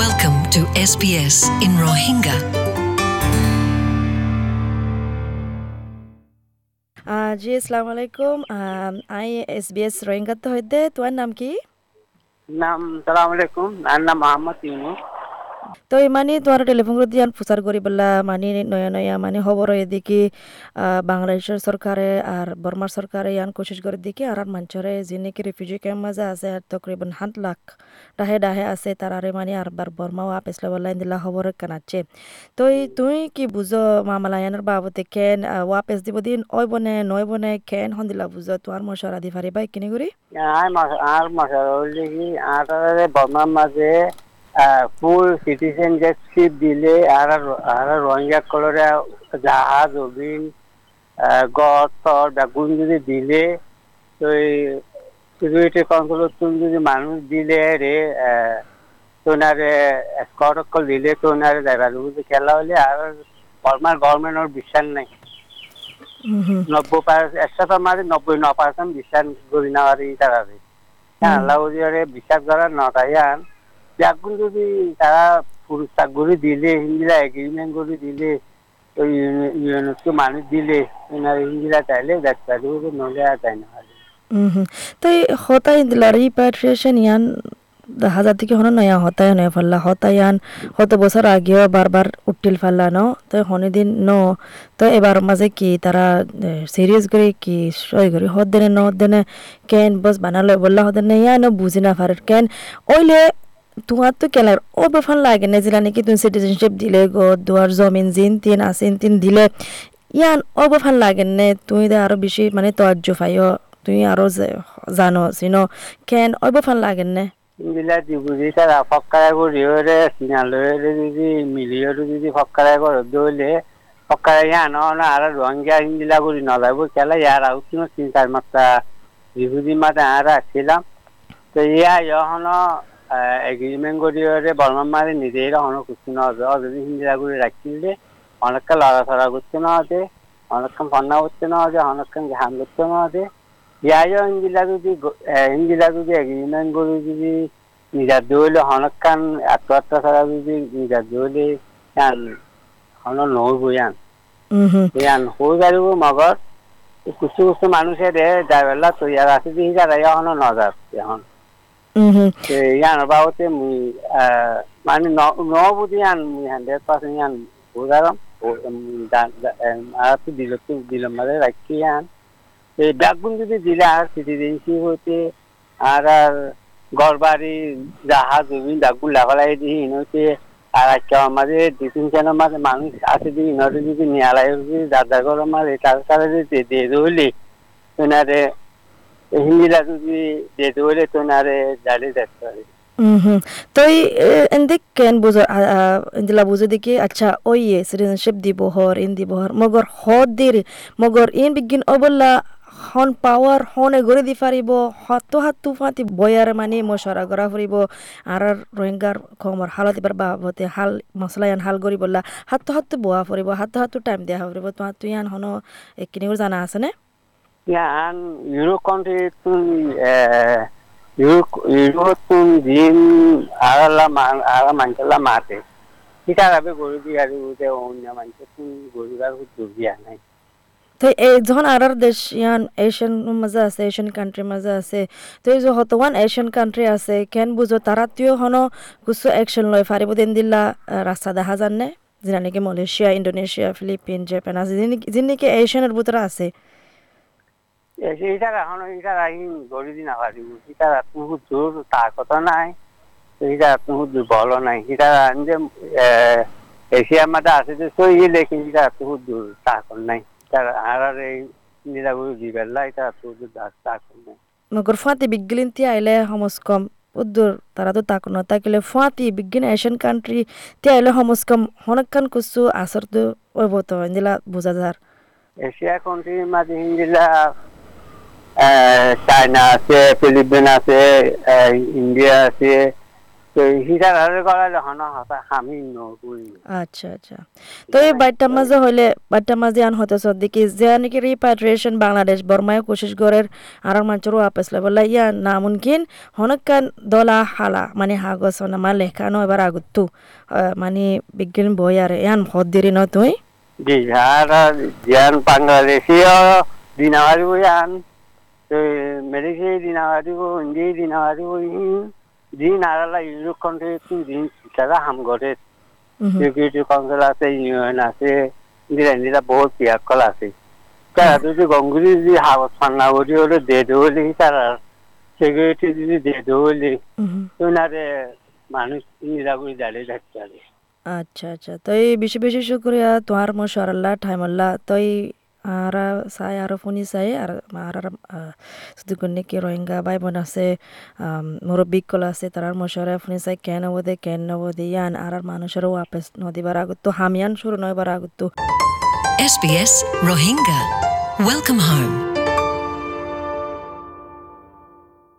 Welcome to SBS in Rohingya. আহ, জি আসসালামু আলাইকুম আহ, আই এস বি এস রোহিঙ্গাতে হইতে। তোমার নাম কি? নাম সালাম আলাইকুম আমার নাম মোহাম্মদ ইউনুস। তো মানে তোমার টেলিফোন করে দিয়ে প্রচার করি বললা মানে নয়া নয়া মানে খবর হয়ে দেখি বাংলাদেশের সরকারে আর বর্মার সরকারে ইয়ান কোশিশ করে দেখি আর মানুষরে যে নাকি রিফিউজি ক্যাম্প মাঝে আছে আর তকরিবান সাত লাখ ডাহে ডাহে আছে মানে আর বার বর্মাও আপেসলে বললা দিলা খবর কানাচ্ছে। তো তুই কি বুঝো মামালায়ানের বাবতে কেন ওয়াপেস দিব দিন ওই বনে নয় বনে, কেন হন্দিলা বুঝো তোমার মশারা দি পারি বাই কিনি করি আর মশা- আর বর্মার ফুল সিটিজেনশিপ দিলে আর আর রোহিঙ্গা কলরে জাহাজ অভিন গড় বেগুন যদি দিলে তো এই সিকিউরিটি যদি মানুষ দিলে রে তোনারে স্কট অকল দিলে তোনারে যাইবার খেলা হলে আর গভর্নমেন্টর বিশ্বাস নাই। নব্বই পার্সেন্ট একশোটার মাঝে নব্বই ন পার্সেন্ট বিশ্বাস করি না আর তারা হ্যাঁ আল্লাহ বিশ্বাস করার নটাইয়ান এখন যদি তারা চাকরি দিলে, হিন্দিরা এগ্রিমেন্ট করে দিলে, ওই ইউএনএসকে মানুষ দিলে, ওনার হিন্দিরা চাইলে দেখতে পারবে নলে আর চাই না. তো এই হতাই দিলা রিপাট্রিয়েশন ইয়ান হাজার থেকে হনো নয়া হতাই নয়া ফাল্লা। হতাই ইয়ান কত বছর আগেও বারবার উঠিল ফাল্লা ন? তো হনে দিন ন? তো এবার মাঝে কি তারা সিরিয়াস করে কি সই করে হদ দেনে ন দেনে? কেন বস বানালো বললা হদ দেনে? ইয়া ন বুঝি না পারে। কেন? ওইলে তোমার তো কেলার ও বেফান লাগে না জিলা নাকি তুমি সিটিজেনশিপ দিলে গো, দুয়ার জমিন জিন তিন, আসিন তিন দিলে, ইয়ান ও বেফান লাগে নে তুই দে আরও বেশি মানে তর্জ ফাইও তুই আরও জানো, চিনো, কেন ওই বেফান লাগে নে? হিন্দিলা বুঝি তারা ফক্কারা করি ওরে সিনালয়ে যদি মিলিয়রে যদি ফক্কারা করে, দইলে ফক্কারা ইয়া ন না আর রঙ্গিয়া হিন্দিলা করি, নলাইব খেলা ইয়ার আউ কিনো তিন চার মাত্রা বিহুদি মাতে আর আসছিলাম তো ইয়া ইহন এগ্রিমেন্ট করি ওরে বর্মা মারে নিজেই হন খুশি না হবে যদি হিন্দিলা করে রাখছিলে অনেকটা লড়াচড়া করতে না হতে অনেকক্ষণ ফন্না করতে না হতে অনেকক্ষণ ঝাম করতে না হতে ইয়াইও হিন্দিলা যদি হিন্দিলা যদি এগ্রিমেন্ট করে যদি নিজের দৌলে হনকান আত্মহত্যা ছাড়া যদি নিজের ইয়ান হন নহব ইয়ান। ইয়ান হয়ে যাইব মগর কিছু কিছু মানুষের যাইবেলা তৈয়ার আছে যে যারা এখন নজার এখন হুম তো ইয়ান বাবতে মুই আহ, মানে নহবুদি ইয়ান মুই হান্ড্রেড পার্সেন্ট ইয়ান বুঝারাম আর তো দিল তো দিল মাঝে রাখছি ইয়ান এই ব্যাগুন যদি দিলে আর সিটিজেন্সি হতে আর আর গড়বাড়ি জাহাজ জমিন ব্যাগুন লাগালাই দিই ইনতে আর একটা আমাদের তিন জনের মাঝে মানুষ আছে দিই ইনতে যদি নিয়ালাই যদি দাদা গরম মাঝে তার তারা যদি দিয়ে তোনারে হিন্দিলা যদি দিয়ে দিলে তোনারে দাঁড়িয়ে দেখতে পারে। হুম। তো এই এন্দে কেন বুঝো ইন্দিলা বুঝো দেখি আচ্ছা ওই সিটিজেনশিপ দিব হর ইন দিব হর, মগর হদ দির মগর ইন বিগিন ও বললা হন পাওয়ার হন এগরে দি পারিব হাতো হাত ফাতি বয়ার মানে করা ফুরিব, আর আর রোহিঙ্গার খমর হালত এবার বাবতে হাল মশলায়ান হাল করি বললা হাতো হাত বোয়া ফুরিব, হাতো হাতো টাইম দেওয়া ফুরিব, তোমার তুই আন হন একিনি জানা আছে নে yan euro country tun eh euro mate তো এই যখন আর দেশ ইয়ান এশিয়ান আছে এশিয়ান কান্ট্রি মাঝে আছে তো এই যে এশিয়ান কান্ট্রি আছে কেন বুঝো তারা তুইও হন কিছু লয়। ফারিব দিন দিলা আহ, রাস্তা দেখা যান নে যেটা নাকি মালয়েশিয়া ইন্দোনেশিয়া ফিলিপিন জাপান আছে যিনি নাকি এশিয়ানের ভিতরে আছে। এটা এখন এটা রাহিন গরি দি না পারিব এটা তুহু জোর তা কথা নাই। এটা তুহু দুর্বল নাই। এটা যে এশিয়ার মধ্যে আছে যে সই লেখি এটা তুহু দূর তা কর নাই। তার আর এই নিরাগুলো দিবেলা এটা তুহু তা কর নাই। নগর ফাঁতি বিগলিন তি আইলে সমস কম উদ্দুর তারা তো তাক না। তাকিলে ফাঁতি বিজ্ঞান এশিয়ান কান্ট্রি তি আইলে সমস কম হনকান কুসু আসর তো ওইব তো ইন্দিলা বুঝা যার। এশিয়া কান্ট্রির মাঝে হিন্দিলা চায়না আছে ফিলিপিন আছে ইন্ডিয়া আছে। তো হিসার করালে হন হতা আমি নগুই। আচ্ছা আচ্ছা। তো এই বাইটটা মাঝে হইলে বাইটটা মাঝে আন হতে সদ্দিকি যে নাকি রিপাট্রিয়েশন বাংলাদেশ বর্মায় কোশিশ আর বলে ইয়া না মুমকিন হনকান দলা হালা মানে হাগস না লেখানো এবার আগুত্তু মানে বিজ্ঞান বই আর ইয়ান হদ দিরি ন তুই জি আর জিয়ান বাংলাদেশীয় দিনাবারি বইয়ান তো ইউরোপ কন্ট্রি দিন? শিকারা হাম গড়ে সিকিউরিটি কাউন্সিল আছে ইউএন আছে ইন্দিরা ইন্দিরা বহুত পিয়াকল আছে। তারা যদি গঙ্গুলি যদি হাগজ ফান্না করি হলে দে দৌলি তারা। সিকিউরিটি যদি দে দৌলি তো নারে মানুষ ইন্দিরা দাঁড়িয়ে থাকতে পারে। আচ্ছা আচ্ছা। তই বেশি বেশি শুক্রিয়া তোমার মশারাল্লাহ ঠাইমাল্লাহ তই আর চাই আর ফোনি চাই আর আর কোনে কি রোহিঙ্গা ভাই বোন আছে মুরব্বী কল আছে তারার মশারা ফোনি চাই কেন নবদে কেন নবদে ইয়ান আর মানুষেরও ওয়াপস নদীবার আগত হামিয়ান শুরু নয়বার আগত SBS Rohingya. Welcome home.